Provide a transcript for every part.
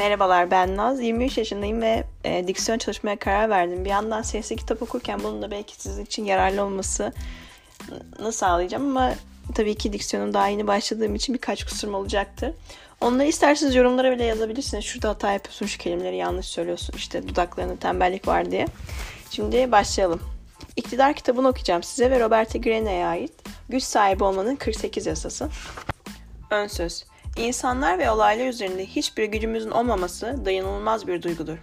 Merhabalar ben Naz. 23 yaşındayım ve e, diksiyon çalışmaya karar verdim. Bir yandan sesli kitap okurken bunun da belki sizin için yararlı olması nasıl sağlayacağım ama tabii ki diksiyonun daha yeni başladığım için birkaç kusurum olacaktır. Onları isterseniz yorumlara bile yazabilirsiniz. Şurada hata yapıyorsun, şu kelimeleri yanlış söylüyorsun. İşte dudaklarında tembellik var diye. Şimdi başlayalım. İktidar kitabını okuyacağım size ve Roberto Grene'ye ait Güç Sahibi Olmanın 48 Yasası. Ön söz. İnsanlar ve olaylar üzerinde hiçbir gücümüzün olmaması dayanılmaz bir duygudur.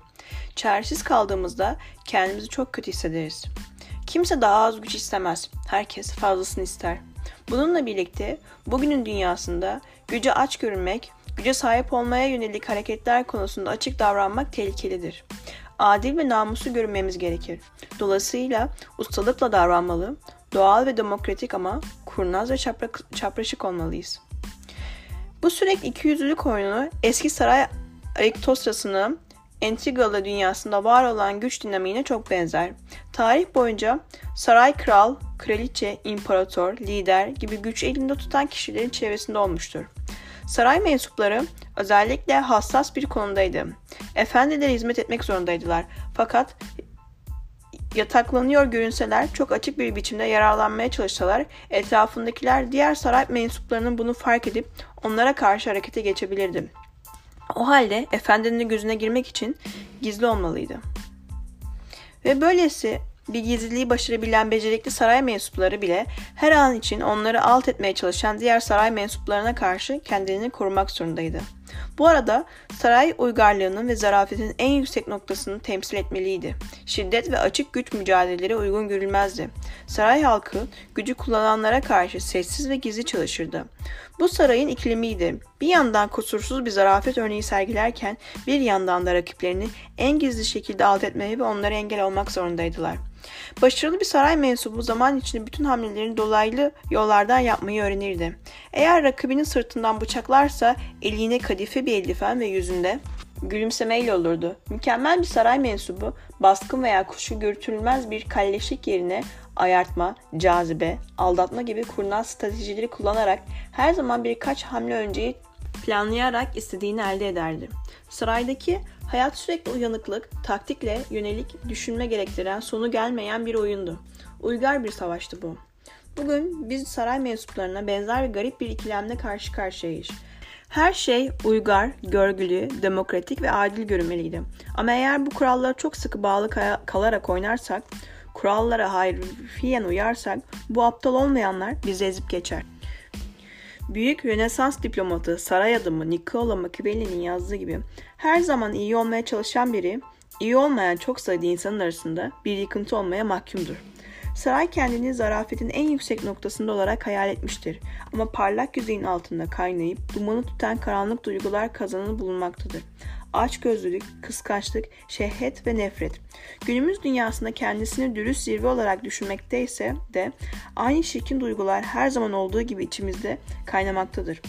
Çaresiz kaldığımızda kendimizi çok kötü hissederiz. Kimse daha az güç istemez. Herkes fazlasını ister. Bununla birlikte bugünün dünyasında güce aç görünmek, güce sahip olmaya yönelik hareketler konusunda açık davranmak tehlikelidir. Adil ve namuslu görünmemiz gerekir. Dolayısıyla ustalıkla davranmalı, doğal ve demokratik ama kurnaz ve çapra çapraşık olmalıyız. Bu sürekli ikiyüzlülük oyunu eski saray aristokrasının entrigalı dünyasında var olan güç dinamiğine çok benzer. Tarih boyunca saray kral, kraliçe, imparator, lider gibi güç elinde tutan kişilerin çevresinde olmuştur. Saray mensupları özellikle hassas bir konumdaydı. Efendilere hizmet etmek zorundaydılar. Fakat yataklanıyor görünseler, çok açık bir biçimde yararlanmaya çalışsalar, etrafındakiler diğer saray mensuplarının bunu fark edip onlara karşı harekete geçebilirdi. O halde efendinin gözüne girmek için gizli olmalıydı. Ve böylesi bir gizliliği başarabilen becerikli saray mensupları bile her an için onları alt etmeye çalışan diğer saray mensuplarına karşı kendilerini korumak zorundaydı. Bu arada saray uygarlığının ve zarafetin en yüksek noktasını temsil etmeliydi. Şiddet ve açık güç mücadeleleri uygun görülmezdi. Saray halkı gücü kullananlara karşı sessiz ve gizli çalışırdı. Bu sarayın iklimiydi. Bir yandan kusursuz bir zarafet örneği sergilerken bir yandan da rakiplerini en gizli şekilde alt etmeye ve onlara engel olmak zorundaydılar. Başarılı bir saray mensubu zaman içinde bütün hamlelerini dolaylı yollardan yapmayı öğrenirdi. Eğer rakibinin sırtından bıçaklarsa eline kadife bir eldifen ve yüzünde gülümsemeyle olurdu. Mükemmel bir saray mensubu baskın veya kuşu görütülmez bir kalleşlik yerine ayartma, cazibe, aldatma gibi kurnaz stratejileri kullanarak her zaman birkaç hamle önceyi planlayarak istediğini elde ederdi. Saraydaki hayat sürekli uyanıklık, taktikle yönelik düşünme gerektiren sonu gelmeyen bir oyundu. Uygar bir savaştı bu. Bugün biz saray mensuplarına benzer bir garip bir ikilemle karşı karşıyayız. Her şey uygar, görgülü, demokratik ve adil görünmeliydi. Ama eğer bu kurallara çok sıkı bağlı kalarak oynarsak, kurallara harfiyen uyarsak bu aptal olmayanlar bizi ezip geçer. Büyük Rönesans diplomatı saray adamı Niccolo Machiavelli'nin yazdığı gibi her zaman iyi olmaya çalışan biri, iyi olmayan çok sayıda insanın arasında bir yıkıntı olmaya mahkumdur. Saray kendini zarafetin en yüksek noktasında olarak hayal etmiştir. Ama parlak yüzeyin altında kaynayıp dumanı tutan karanlık duygular kazanını bulunmaktadır. Açgözlülük, kıskançlık, şehvet ve nefret. Günümüz dünyasında kendisini dürüst zirve olarak düşünmekteyse de aynı şirkin duygular her zaman olduğu gibi içimizde kaynamaktadır.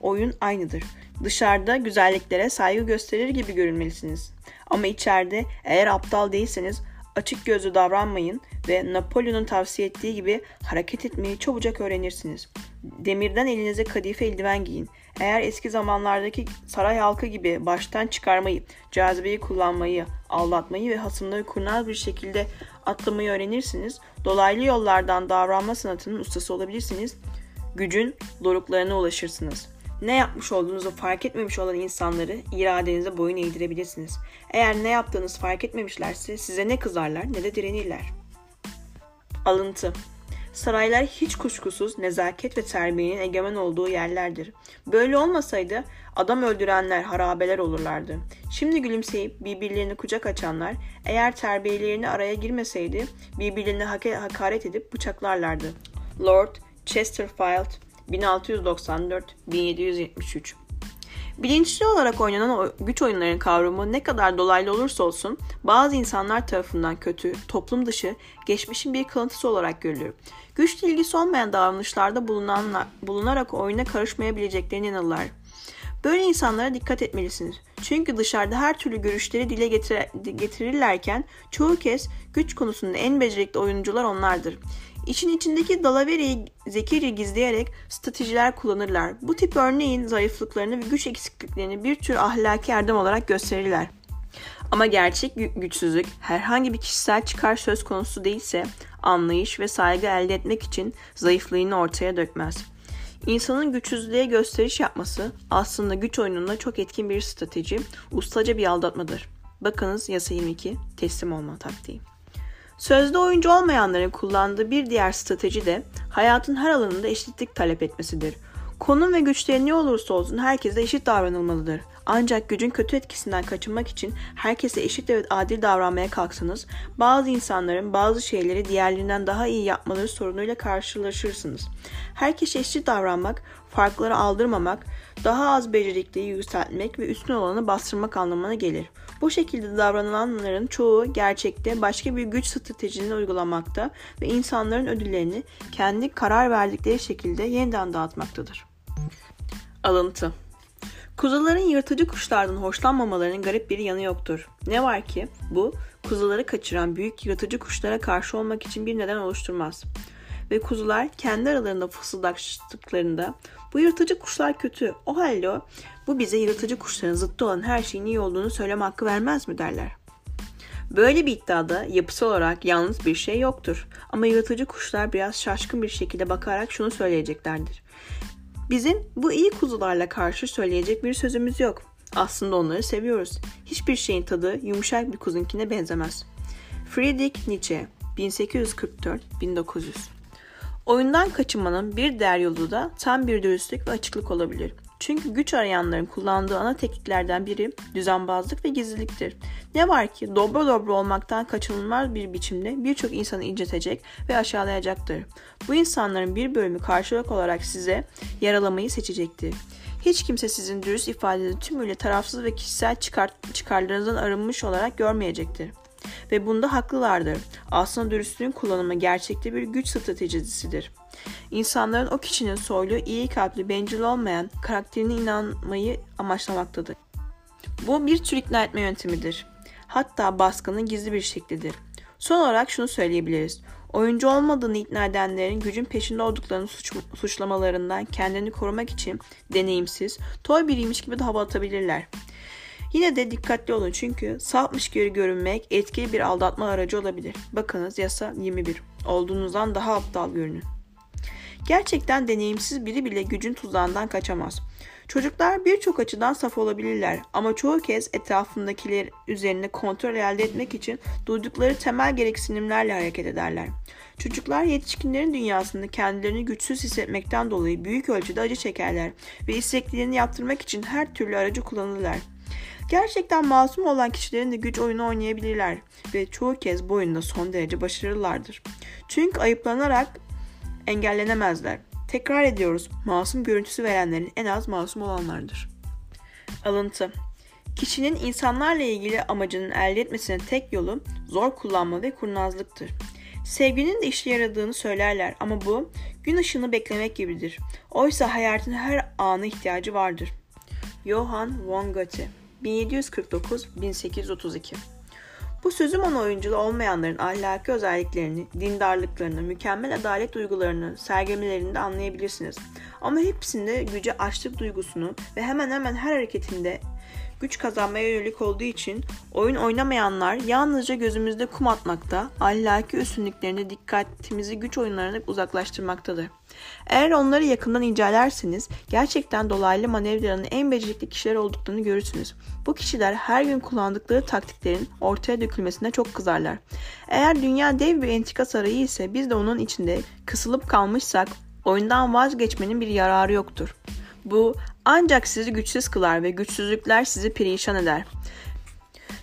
Oyun aynıdır. Dışarıda güzelliklere saygı gösterir gibi görünmelisiniz. Ama içeride eğer aptal değilseniz açık gözlü davranmayın ve Napolyon'un tavsiye ettiği gibi hareket etmeyi çabucak öğrenirsiniz. Demirden elinize kadife eldiven giyin. Eğer eski zamanlardaki saray halkı gibi baştan çıkarmayı, cazibeyi kullanmayı, aldatmayı ve hasımları kurnaz bir şekilde atlamayı öğrenirsiniz, dolaylı yollardan davranma sanatının ustası olabilirsiniz, gücün doruklarına ulaşırsınız. Ne yapmış olduğunuzu fark etmemiş olan insanları iradenize boyun eğdirebilirsiniz. Eğer ne yaptığınız fark etmemişlerse size ne kızarlar ne de direnirler. Alıntı Saraylar hiç kuşkusuz nezaket ve terbiyenin egemen olduğu yerlerdir. Böyle olmasaydı adam öldürenler harabeler olurlardı. Şimdi gülümseyip birbirlerini kucak açanlar eğer terbiyelerini araya girmeseydi birbirlerine hakaret edip bıçaklarlardı. Lord Chesterfield 1694-1773 Bilinçli olarak oynanan güç oyunlarının kavramı ne kadar dolaylı olursa olsun bazı insanlar tarafından kötü, toplum dışı, geçmişin bir kalıntısı olarak görülür. Güçle ilgisi olmayan davranışlarda bulunanlar, bulunarak oyuna karışmayabileceklerine inanırlar. Böyle insanlara dikkat etmelisiniz. Çünkü dışarıda her türlü görüşleri dile getir getirirlerken çoğu kez güç konusunda en becerikli oyuncular onlardır. İçin içindeki dalaveriyi zekice gizleyerek stratejiler kullanırlar. Bu tip örneğin zayıflıklarını ve güç eksikliklerini bir tür ahlaki erdem olarak gösterirler. Ama gerçek güçsüzlük herhangi bir kişisel çıkar söz konusu değilse anlayış ve saygı elde etmek için zayıflığını ortaya dökmez. İnsanın güçsüzlüğe gösteriş yapması aslında güç oyununda çok etkin bir strateji, ustaca bir aldatmadır. Bakınız yasa 22 teslim olma taktiği. Sözde oyuncu olmayanların kullandığı bir diğer strateji de hayatın her alanında eşitlik talep etmesidir. Konum ve güçleri ne olursa olsun herkese eşit davranılmalıdır. Ancak gücün kötü etkisinden kaçınmak için herkese eşit ve adil davranmaya kalksanız, bazı insanların bazı şeyleri diğerlerinden daha iyi yapmaları sorunuyla karşılaşırsınız. Herkese eşit davranmak, farkları aldırmamak, daha az becerikliği yükseltmek ve üstün olanı bastırmak anlamına gelir. Bu şekilde davrananların çoğu gerçekte başka bir güç stratejisini uygulamakta ve insanların ödüllerini kendi karar verdikleri şekilde yeniden dağıtmaktadır. Alıntı Kuzuların yırtıcı kuşlardan hoşlanmamalarının garip bir yanı yoktur. Ne var ki bu kuzuları kaçıran büyük yırtıcı kuşlara karşı olmak için bir neden oluşturmaz. Ve kuzular kendi aralarında fısıldaştıklarında bu yırtıcı kuşlar kötü. O halde bu bize yırtıcı kuşların zıttı olan her şeyin iyi olduğunu söyleme hakkı vermez mi derler. Böyle bir iddiada yapısal olarak yalnız bir şey yoktur. Ama yırtıcı kuşlar biraz şaşkın bir şekilde bakarak şunu söyleyeceklerdir. Bizim bu iyi kuzularla karşı söyleyecek bir sözümüz yok. Aslında onları seviyoruz. Hiçbir şeyin tadı yumuşak bir kuzunkine benzemez. Friedrich Nietzsche 1844-1900 Oyundan kaçınmanın bir diğer yolu da tam bir dürüstlük ve açıklık olabilir. Çünkü güç arayanların kullandığı ana tekniklerden biri düzenbazlık ve gizliliktir. Ne var ki dobra dobra olmaktan kaçınılmaz bir biçimde birçok insanı incitecek ve aşağılayacaktır. Bu insanların bir bölümü karşılık olarak size yaralamayı seçecektir. Hiç kimse sizin dürüst ifadenizi tümüyle tarafsız ve kişisel çıkar, çıkarlarınızdan arınmış olarak görmeyecektir. Ve bunda haklılardır. Aslında dürüstlüğün kullanımı gerçekte bir güç stratejisidir. İnsanların o kişinin soylu, iyi kalpli, bencil olmayan karakterine inanmayı amaçlamaktadır. Bu bir tür ikna etme yöntemidir. Hatta baskının gizli bir şeklidir. Son olarak şunu söyleyebiliriz. Oyuncu olmadığını ikna edenlerin gücün peşinde olduklarını suç, suçlamalarından kendini korumak için deneyimsiz, toy biriymiş gibi de hava atabilirler. Yine de dikkatli olun çünkü sapmış gibi görünmek etkili bir aldatma aracı olabilir. Bakınız yasa 21. Olduğunuzdan daha aptal görünün. Gerçekten deneyimsiz biri bile gücün tuzağından kaçamaz. Çocuklar birçok açıdan saf olabilirler ama çoğu kez etrafındakiler üzerine kontrol elde etmek için duydukları temel gereksinimlerle hareket ederler. Çocuklar yetişkinlerin dünyasında kendilerini güçsüz hissetmekten dolayı büyük ölçüde acı çekerler ve isteklerini yaptırmak için her türlü aracı kullanırlar. Gerçekten masum olan kişilerin de güç oyunu oynayabilirler ve çoğu kez bu oyunda son derece başarılılardır. Çünkü ayıplanarak engellenemezler. Tekrar ediyoruz, masum görüntüsü verenlerin en az masum olanlardır. Alıntı Kişinin insanlarla ilgili amacının elde etmesinin tek yolu zor kullanma ve kurnazlıktır. Sevginin de işe yaradığını söylerler ama bu gün ışığını beklemek gibidir. Oysa hayatın her anı ihtiyacı vardır. Johann von Goethe 1749-1832 bu sözüm ona oyunculu olmayanların ahlaki özelliklerini, dindarlıklarını, mükemmel adalet duygularını sergilemelerinde anlayabilirsiniz. Ama hepsinde güce açlık duygusunu ve hemen hemen her hareketinde güç kazanmaya yönelik olduğu için oyun oynamayanlar yalnızca gözümüzde kum atmakta, ahlaki üstünlüklerinde dikkatimizi güç oyunlarına uzaklaştırmaktadır. Eğer onları yakından incelerseniz gerçekten dolaylı manevranın en becerikli kişiler olduklarını görürsünüz. Bu kişiler her gün kullandıkları taktiklerin ortaya dökülmesine çok kızarlar. Eğer dünya dev bir entrika sarayı ise biz de onun içinde kısılıp kalmışsak oyundan vazgeçmenin bir yararı yoktur. Bu ancak sizi güçsüz kılar ve güçsüzlükler sizi perişan eder.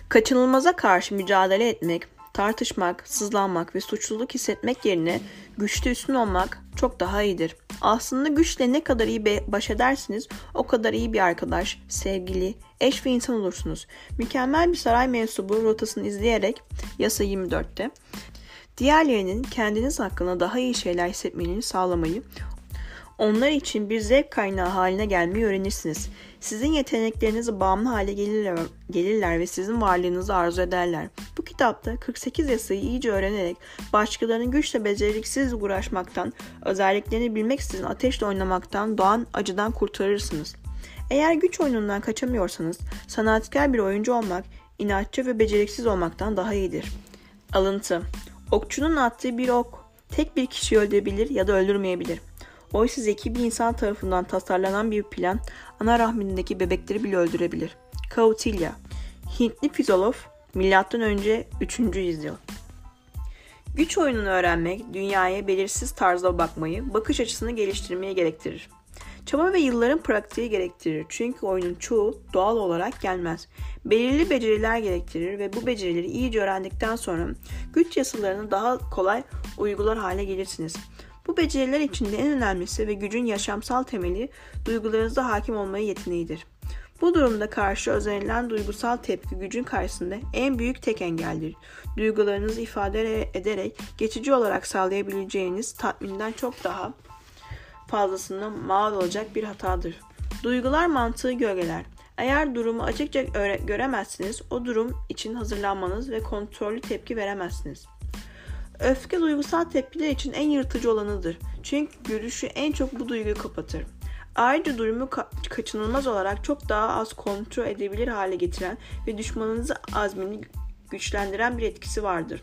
Kaçınılmaza karşı mücadele etmek, tartışmak, sızlanmak ve suçluluk hissetmek yerine güçlü üstün olmak çok daha iyidir. Aslında güçle ne kadar iyi baş edersiniz o kadar iyi bir arkadaş, sevgili, eş ve insan olursunuz. Mükemmel bir saray mensubu rotasını izleyerek yasa 24'te diğerlerinin kendiniz hakkında daha iyi şeyler hissetmelerini sağlamayı, Onlar için bir zevk kaynağı haline gelmeyi öğrenirsiniz. Sizin yeteneklerinizi bağımlı hale gelirler, gelirler ve sizin varlığınızı arzu ederler. Bu kitapta 48 yasayı iyice öğrenerek başkalarının güçle beceriksiz uğraşmaktan, özelliklerini bilmeksizin ateşle oynamaktan, doğan acıdan kurtarırsınız. Eğer güç oyunundan kaçamıyorsanız sanatkar bir oyuncu olmak, inatçı ve beceriksiz olmaktan daha iyidir. Alıntı Okçunun attığı bir ok tek bir kişiyi öldürebilir ya da öldürmeyebilir. Oysa zeki bir insan tarafından tasarlanan bir plan ana rahmindeki bebekleri bile öldürebilir. Kautilya Hintli milattan önce 3. yüzyıl Güç oyununu öğrenmek, dünyaya belirsiz tarzda bakmayı, bakış açısını geliştirmeye gerektirir. Çaba ve yılların pratiği gerektirir çünkü oyunun çoğu doğal olarak gelmez. Belirli beceriler gerektirir ve bu becerileri iyice öğrendikten sonra güç yasalarını daha kolay uygular hale gelirsiniz. Bu beceriler içinde en önemlisi ve gücün yaşamsal temeli duygularınıza hakim olmayı yeteneğidir. Bu durumda karşı özenilen duygusal tepki gücün karşısında en büyük tek engeldir. Duygularınızı ifade ederek geçici olarak sağlayabileceğiniz tatminden çok daha fazlasını mal olacak bir hatadır. Duygular mantığı gölgeler. Eğer durumu açıkça göremezsiniz, o durum için hazırlanmanız ve kontrollü tepki veremezsiniz. Öfke duygusal tepkiler için en yırtıcı olanıdır. Çünkü görüşü en çok bu duyguyu kapatır. Ayrıca durumu ka- kaçınılmaz olarak çok daha az kontrol edebilir hale getiren ve düşmanınızı azmini güçlendiren bir etkisi vardır.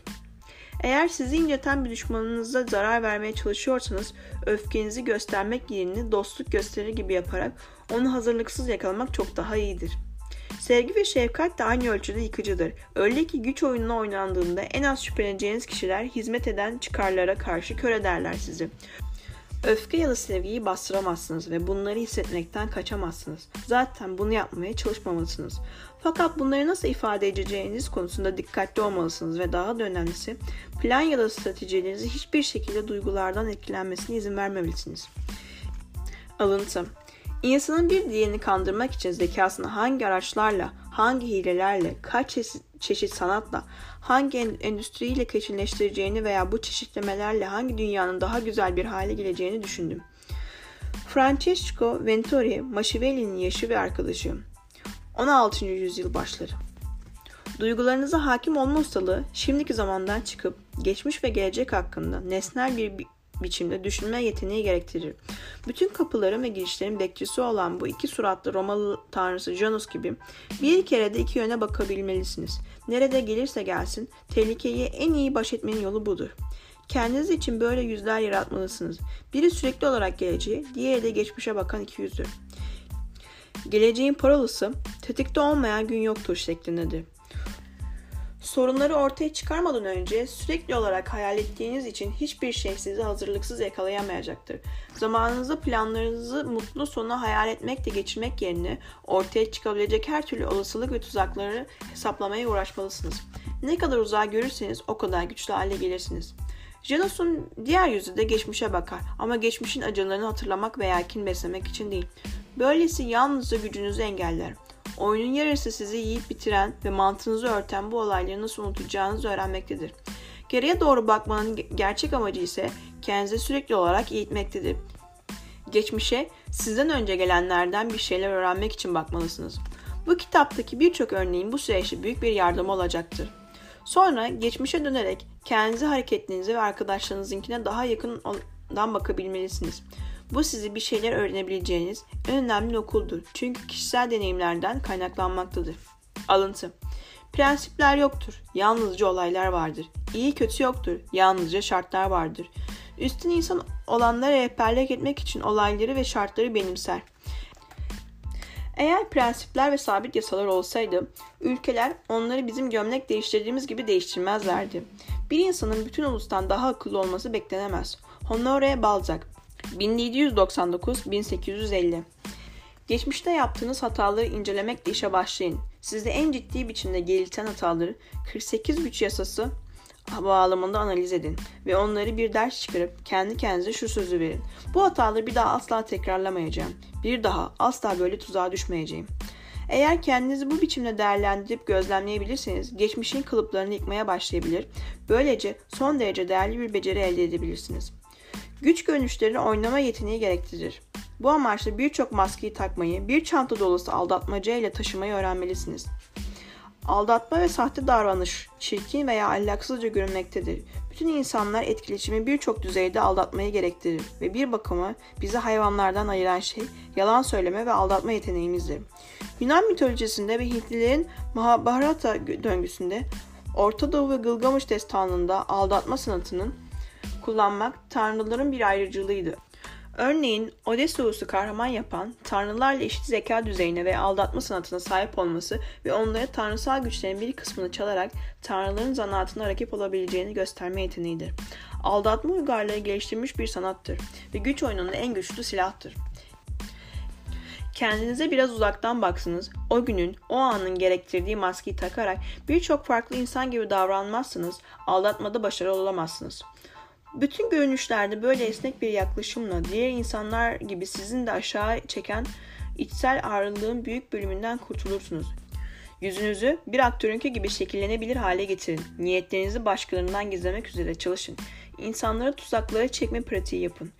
Eğer sizi inciten bir düşmanınıza zarar vermeye çalışıyorsanız öfkenizi göstermek yerine dostluk gösterir gibi yaparak onu hazırlıksız yakalamak çok daha iyidir. Sevgi ve şefkat de aynı ölçüde yıkıcıdır. Öyle ki güç oyununa oynandığında en az şüpheleneceğiniz kişiler hizmet eden çıkarlara karşı kör ederler sizi. Öfke ya da sevgiyi bastıramazsınız ve bunları hissetmekten kaçamazsınız. Zaten bunu yapmaya çalışmamalısınız. Fakat bunları nasıl ifade edeceğiniz konusunda dikkatli olmalısınız ve daha da önemlisi plan ya da stratejilerinizi hiçbir şekilde duygulardan etkilenmesine izin vermemelisiniz. Alıntı İnsanın bir diğerini kandırmak için zekasını hangi araçlarla, hangi hilelerle, kaç çeşit, çeşit sanatla, hangi endüstriyle keşinleştireceğini veya bu çeşitlemelerle hangi dünyanın daha güzel bir hale geleceğini düşündüm. Francesco Ventori, Machiavelli'nin yaşı ve arkadaşı. 16. yüzyıl başları. Duygularınıza hakim olma ustalığı şimdiki zamandan çıkıp geçmiş ve gelecek hakkında nesnel bir biçimde düşünme yeteneği gerektirir. Bütün kapıların ve girişlerin bekçisi olan bu iki suratlı Romalı tanrısı Janus gibi bir kere de iki yöne bakabilmelisiniz. Nerede gelirse gelsin tehlikeyi en iyi baş etmenin yolu budur. Kendiniz için böyle yüzler yaratmalısınız. Biri sürekli olarak geleceği, diğeri de geçmişe bakan iki yüzdür. Geleceğin parolası tetikte olmayan gün yoktur şeklindedir. Sorunları ortaya çıkarmadan önce sürekli olarak hayal ettiğiniz için hiçbir şey sizi hazırlıksız yakalayamayacaktır. Zamanınızda planlarınızı mutlu sona hayal etmekle geçirmek yerine ortaya çıkabilecek her türlü olasılık ve tuzakları hesaplamaya uğraşmalısınız. Ne kadar uzağa görürseniz o kadar güçlü hale gelirsiniz. Janus'un diğer yüzü de geçmişe bakar ama geçmişin acılarını hatırlamak veya kin beslemek için değil. Böylesi yalnızca gücünüzü engeller. Oyunun yarısı sizi yiyip bitiren ve mantığınızı örten bu olayları nasıl unutacağınızı öğrenmektedir. Geriye doğru bakmanın gerçek amacı ise kendinizi sürekli olarak eğitmektedir. Geçmişe sizden önce gelenlerden bir şeyler öğrenmek için bakmalısınız. Bu kitaptaki birçok örneğin bu süreçte büyük bir yardım olacaktır. Sonra geçmişe dönerek kendinizi hareketlerinize ve arkadaşlarınızınkine daha yakından bakabilmelisiniz. Bu sizi bir şeyler öğrenebileceğiniz en önemli okuldur. Çünkü kişisel deneyimlerden kaynaklanmaktadır. Alıntı Prensipler yoktur. Yalnızca olaylar vardır. İyi kötü yoktur. Yalnızca şartlar vardır. Üstün insan olanlara rehberlik etmek için olayları ve şartları benimser. Eğer prensipler ve sabit yasalar olsaydı, ülkeler onları bizim gömlek değiştirdiğimiz gibi değiştirmezlerdi. Bir insanın bütün ulustan daha akıllı olması beklenemez. Honoré Balzac 1799-1850 Geçmişte yaptığınız hataları incelemekle işe başlayın. Sizde en ciddi biçimde gelişen hataları 48 güç yasası bağlamında analiz edin ve onları bir ders çıkarıp kendi kendinize şu sözü verin. Bu hataları bir daha asla tekrarlamayacağım. Bir daha asla böyle tuzağa düşmeyeceğim. Eğer kendinizi bu biçimde değerlendirip gözlemleyebilirseniz geçmişin kalıplarını yıkmaya başlayabilir. Böylece son derece değerli bir beceri elde edebilirsiniz. Güç görünüşleri oynama yeteneği gerektirir. Bu amaçla birçok maskeyi takmayı, bir çanta dolusu aldatmaca ile taşımayı öğrenmelisiniz. Aldatma ve sahte davranış çirkin veya ahlaksızca görünmektedir. Bütün insanlar etkileşimi birçok düzeyde aldatmayı gerektirir ve bir bakıma bizi hayvanlardan ayıran şey yalan söyleme ve aldatma yeteneğimizdir. Yunan mitolojisinde ve Hintlilerin Mahabharata döngüsünde Orta Doğu ve Gılgamış destanında aldatma sanatının kullanmak tanrıların bir ayrıcılığıydı. Örneğin Odysseus'u kahraman yapan, tanrılarla eşit zeka düzeyine ve aldatma sanatına sahip olması ve onlara tanrısal güçlerin bir kısmını çalarak tanrıların zanaatına rakip olabileceğini gösterme yeteneğidir. Aldatma uygarlığı geliştirilmiş bir sanattır ve güç oyununun en güçlü silahtır. Kendinize biraz uzaktan baksınız, o günün, o anın gerektirdiği maskeyi takarak birçok farklı insan gibi davranmazsınız, aldatmada başarılı olamazsınız. Bütün görünüşlerde böyle esnek bir yaklaşımla diğer insanlar gibi sizin de aşağı çeken içsel ağırlığın büyük bölümünden kurtulursunuz. Yüzünüzü bir aktörünki gibi şekillenebilir hale getirin. Niyetlerinizi başkalarından gizlemek üzere çalışın. İnsanları tuzaklara çekme pratiği yapın.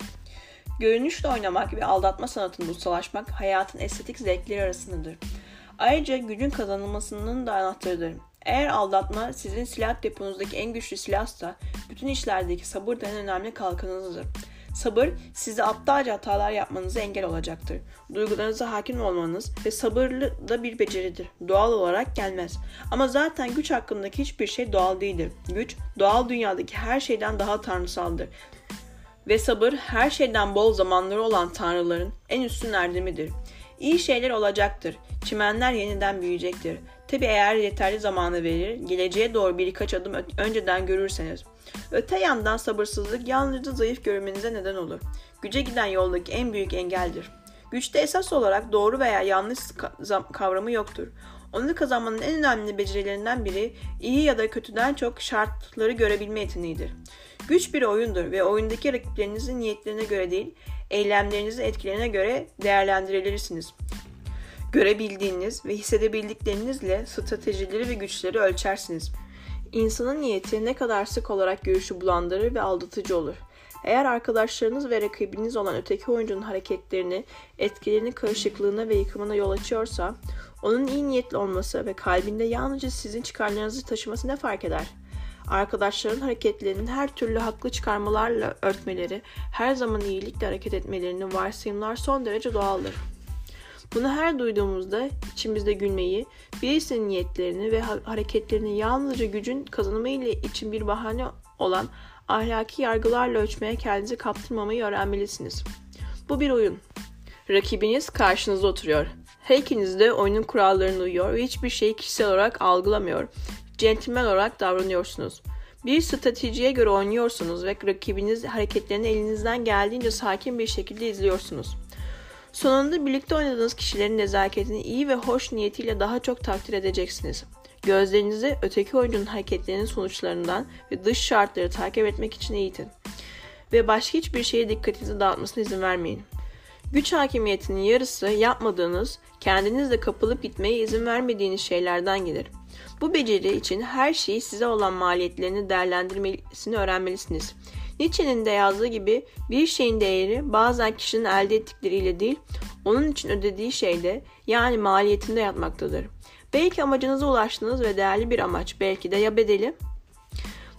Görünüşle oynamak ve aldatma sanatında ustalaşmak hayatın estetik zevkleri arasındadır. Ayrıca gücün kazanılmasının da anahtarıdır. Eğer aldatma sizin silah deponuzdaki en güçlü silahsa bütün işlerdeki sabır da en önemli kalkanınızdır. Sabır size aptalca hatalar yapmanıza engel olacaktır. Duygularınıza hakim olmanız ve sabırlı da bir beceridir. Doğal olarak gelmez. Ama zaten güç hakkındaki hiçbir şey doğal değildir. Güç doğal dünyadaki her şeyden daha tanrısaldır. Ve sabır her şeyden bol zamanları olan tanrıların en üstün erdemidir. İyi şeyler olacaktır. Çimenler yeniden büyüyecektir. Tabi eğer yeterli zamanı verir, geleceğe doğru birkaç adım önceden görürseniz. Öte yandan sabırsızlık yalnızca zayıf görmenize neden olur. Güce giden yoldaki en büyük engeldir. Güçte esas olarak doğru veya yanlış kavramı yoktur. Onu kazanmanın en önemli becerilerinden biri iyi ya da kötüden çok şartları görebilme yeteneğidir. Güç bir oyundur ve oyundaki rakiplerinizin niyetlerine göre değil, eylemlerinizin etkilerine göre değerlendirilersiniz. Görebildiğiniz ve hissedebildiklerinizle stratejileri ve güçleri ölçersiniz. İnsanın niyeti ne kadar sık olarak görüşü bulandırır ve aldatıcı olur. Eğer arkadaşlarınız ve rakibiniz olan öteki oyuncunun hareketlerini, etkilerini karışıklığına ve yıkımına yol açıyorsa, onun iyi niyetli olması ve kalbinde yalnızca sizin çıkarlarınızı taşıması ne fark eder? Arkadaşların hareketlerinin her türlü haklı çıkarmalarla örtmeleri, her zaman iyilikle hareket etmelerinin varsayımlar son derece doğaldır. Bunu her duyduğumuzda içimizde gülmeyi, birisinin niyetlerini ve hareketlerini yalnızca gücün kazanımı ile için bir bahane olan ahlaki yargılarla ölçmeye kendinizi kaptırmamayı öğrenmelisiniz. Bu bir oyun. Rakibiniz karşınızda oturuyor. Her ikiniz de oyunun kurallarına uyuyor ve hiçbir şeyi kişisel olarak algılamıyor. Centilmen olarak davranıyorsunuz. Bir stratejiye göre oynuyorsunuz ve rakibiniz hareketlerini elinizden geldiğince sakin bir şekilde izliyorsunuz. Sonunda birlikte oynadığınız kişilerin nezaketini iyi ve hoş niyetiyle daha çok takdir edeceksiniz. Gözlerinizi öteki oyuncunun hareketlerinin sonuçlarından ve dış şartları takip etmek için eğitin. Ve başka hiçbir şeye dikkatinizi dağıtmasına izin vermeyin. Güç hakimiyetinin yarısı yapmadığınız, kendinizle kapılıp gitmeye izin vermediğiniz şeylerden gelir. Bu beceri için her şeyi size olan maliyetlerini değerlendirmesini öğrenmelisiniz. Nietzsche'nin de yazdığı gibi bir şeyin değeri bazen kişinin elde ettikleriyle değil, onun için ödediği şeyde yani maliyetinde yatmaktadır. Belki amacınıza ulaştınız ve değerli bir amaç, belki de ya bedeli.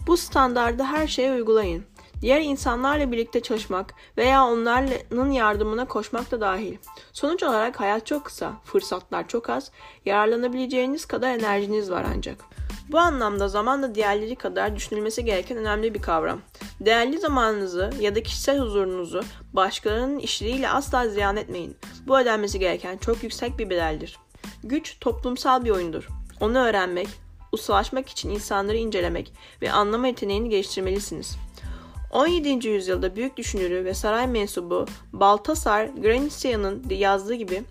Bu standardı her şeye uygulayın. Diğer insanlarla birlikte çalışmak veya onların yardımına koşmak da dahil. Sonuç olarak hayat çok kısa, fırsatlar çok az, yararlanabileceğiniz kadar enerjiniz var ancak. Bu anlamda zaman da diğerleri kadar düşünülmesi gereken önemli bir kavram. Değerli zamanınızı ya da kişisel huzurunuzu başkalarının işleriyle asla ziyan etmeyin. Bu ödenmesi gereken çok yüksek bir bedeldir. Güç toplumsal bir oyundur. Onu öğrenmek, ustalaşmak için insanları incelemek ve anlama yeteneğini geliştirmelisiniz. 17. yüzyılda büyük düşünürü ve saray mensubu Baltasar Gracia'nın yazdığı gibi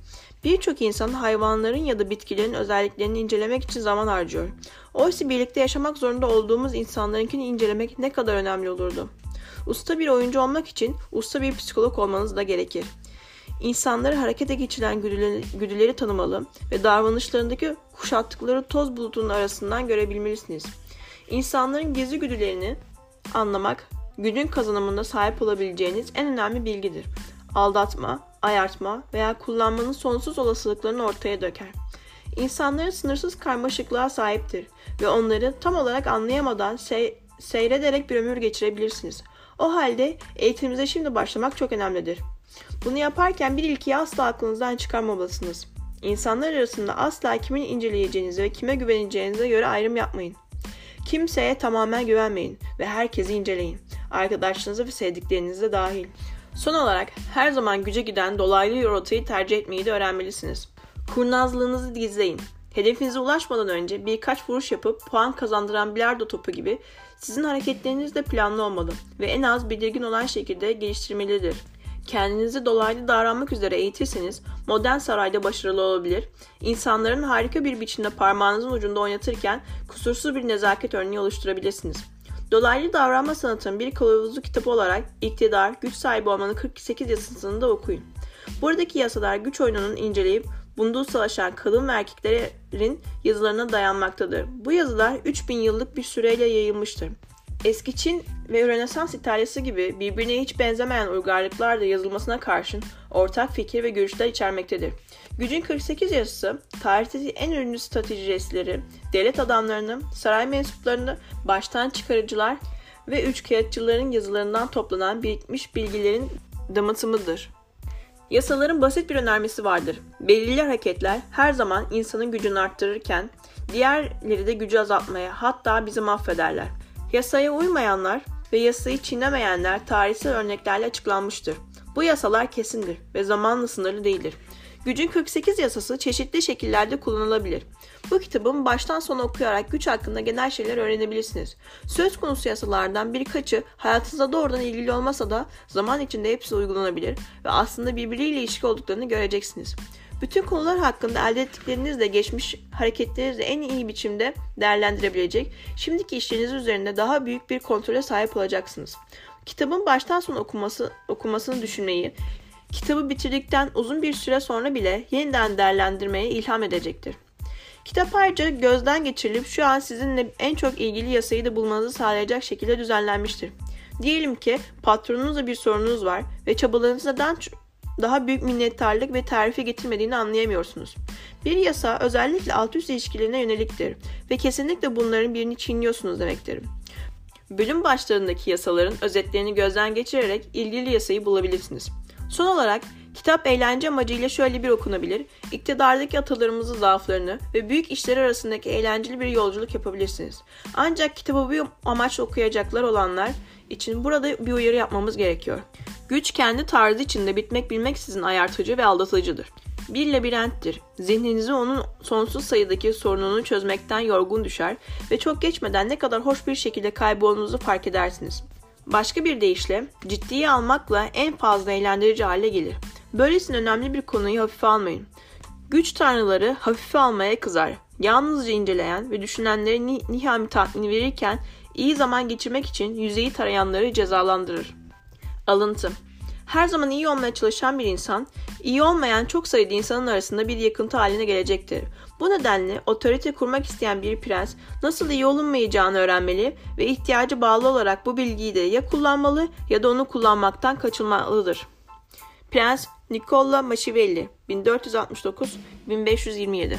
birçok insan hayvanların ya da bitkilerin özelliklerini incelemek için zaman harcıyor. Oysa birlikte yaşamak zorunda olduğumuz insanlarınkini incelemek ne kadar önemli olurdu. Usta bir oyuncu olmak için usta bir psikolog olmanız da gerekir. İnsanları harekete geçiren güdüleri, güdüleri tanımalı ve davranışlarındaki kuşattıkları toz bulutunun arasından görebilmelisiniz. İnsanların gizli güdülerini anlamak gücün kazanımında sahip olabileceğiniz en önemli bilgidir. Aldatma, ayartma veya kullanmanın sonsuz olasılıklarını ortaya döker. İnsanların sınırsız karmaşıklığa sahiptir ve onları tam olarak anlayamadan se seyrederek bir ömür geçirebilirsiniz. O halde eğitimimize şimdi başlamak çok önemlidir. Bunu yaparken bir ilkeyi asla aklınızdan çıkarmamalısınız. İnsanlar arasında asla kimin inceleyeceğinize ve kime güveneceğinize göre ayrım yapmayın. Kimseye tamamen güvenmeyin ve herkesi inceleyin. Arkadaşlarınızı ve sevdikleriniz de dahil. Son olarak her zaman güce giden dolaylı rotayı tercih etmeyi de öğrenmelisiniz. Kurnazlığınızı gizleyin. Hedefinize ulaşmadan önce birkaç vuruş yapıp puan kazandıran bilardo topu gibi sizin hareketleriniz de planlı olmalı ve en az belirgin olan şekilde geliştirmelidir. Kendinizi dolaylı davranmak üzere eğitirseniz modern sarayda başarılı olabilir, insanların harika bir biçimde parmağınızın ucunda oynatırken kusursuz bir nezaket örneği oluşturabilirsiniz. Dolaylı davranma sanatının bir kılavuzlu kitabı olarak iktidar, güç sahibi olmanın 48 yasasını da okuyun. Buradaki yasalar güç oyununun inceleyip bunda savaşan kadın ve erkeklerin yazılarına dayanmaktadır. Bu yazılar 3000 yıllık bir süreyle yayılmıştır. Eski Çin ve Rönesans İtalyası gibi birbirine hiç benzemeyen uygarlıklar da yazılmasına karşın ortak fikir ve görüşler içermektedir. Gücün 48 yazısı, tarihteki en ünlü stratejistleri, devlet adamlarını, saray mensuplarını, baştan çıkarıcılar ve üçkağıtçıların yazılarından toplanan birikmiş bilgilerin damıtımıdır. Yasaların basit bir önermesi vardır. Belirli hareketler her zaman insanın gücünü arttırırken diğerleri de gücü azaltmaya hatta bizi mahvederler. Yasaya uymayanlar ve yasayı çiğnemeyenler tarihsel örneklerle açıklanmıştır. Bu yasalar kesindir ve zamanla sınırlı değildir. Gücün 48 yasası çeşitli şekillerde kullanılabilir. Bu kitabın baştan sona okuyarak güç hakkında genel şeyler öğrenebilirsiniz. Söz konusu yasalardan birkaçı hayatınızda doğrudan ilgili olmasa da zaman içinde hepsi uygulanabilir ve aslında birbiriyle ilişki olduklarını göreceksiniz. Bütün konular hakkında elde ettiklerinizle geçmiş hareketlerinizi en iyi biçimde değerlendirebilecek, şimdiki işleriniz üzerinde daha büyük bir kontrole sahip olacaksınız. Kitabın baştan sona okuması, okumasını düşünmeyi, kitabı bitirdikten uzun bir süre sonra bile yeniden değerlendirmeye ilham edecektir. Kitap ayrıca gözden geçirilip şu an sizinle en çok ilgili yasayı da bulmanızı sağlayacak şekilde düzenlenmiştir. Diyelim ki patronunuzla bir sorununuz var ve çabalarınız neden daha büyük minnettarlık ve tarifi getirmediğini anlayamıyorsunuz. Bir yasa özellikle alt üst ilişkilerine yöneliktir ve kesinlikle bunların birini çiğniyorsunuz demektir. Bölüm başlarındaki yasaların özetlerini gözden geçirerek ilgili yasayı bulabilirsiniz. Son olarak kitap eğlence amacıyla şöyle bir okunabilir. İktidardaki atalarımızın zaaflarını ve büyük işler arasındaki eğlenceli bir yolculuk yapabilirsiniz. Ancak kitabı bu amaçla okuyacaklar olanlar için burada bir uyarı yapmamız gerekiyor. Güç kendi tarzı içinde bitmek bilmeksizin ayartıcı ve aldatıcıdır. Bir labirenttir. Zihninizi onun sonsuz sayıdaki sorununu çözmekten yorgun düşer ve çok geçmeden ne kadar hoş bir şekilde kaybolduğunuzu fark edersiniz. Başka bir deyişle ciddiye almakla en fazla eğlendirici hale gelir. Böylesine önemli bir konuyu hafife almayın. Güç tanrıları hafife almaya kızar. Yalnızca inceleyen ve düşünenlere ni nihami tatmin verirken iyi zaman geçirmek için yüzeyi tarayanları cezalandırır. Alıntı her zaman iyi olmaya çalışan bir insan, iyi olmayan çok sayıda insanın arasında bir yakıntı haline gelecektir. Bu nedenle otorite kurmak isteyen bir prens nasıl iyi olunmayacağını öğrenmeli ve ihtiyacı bağlı olarak bu bilgiyi de ya kullanmalı ya da onu kullanmaktan kaçınmalıdır. Prens Nicola Machiavelli 1469-1527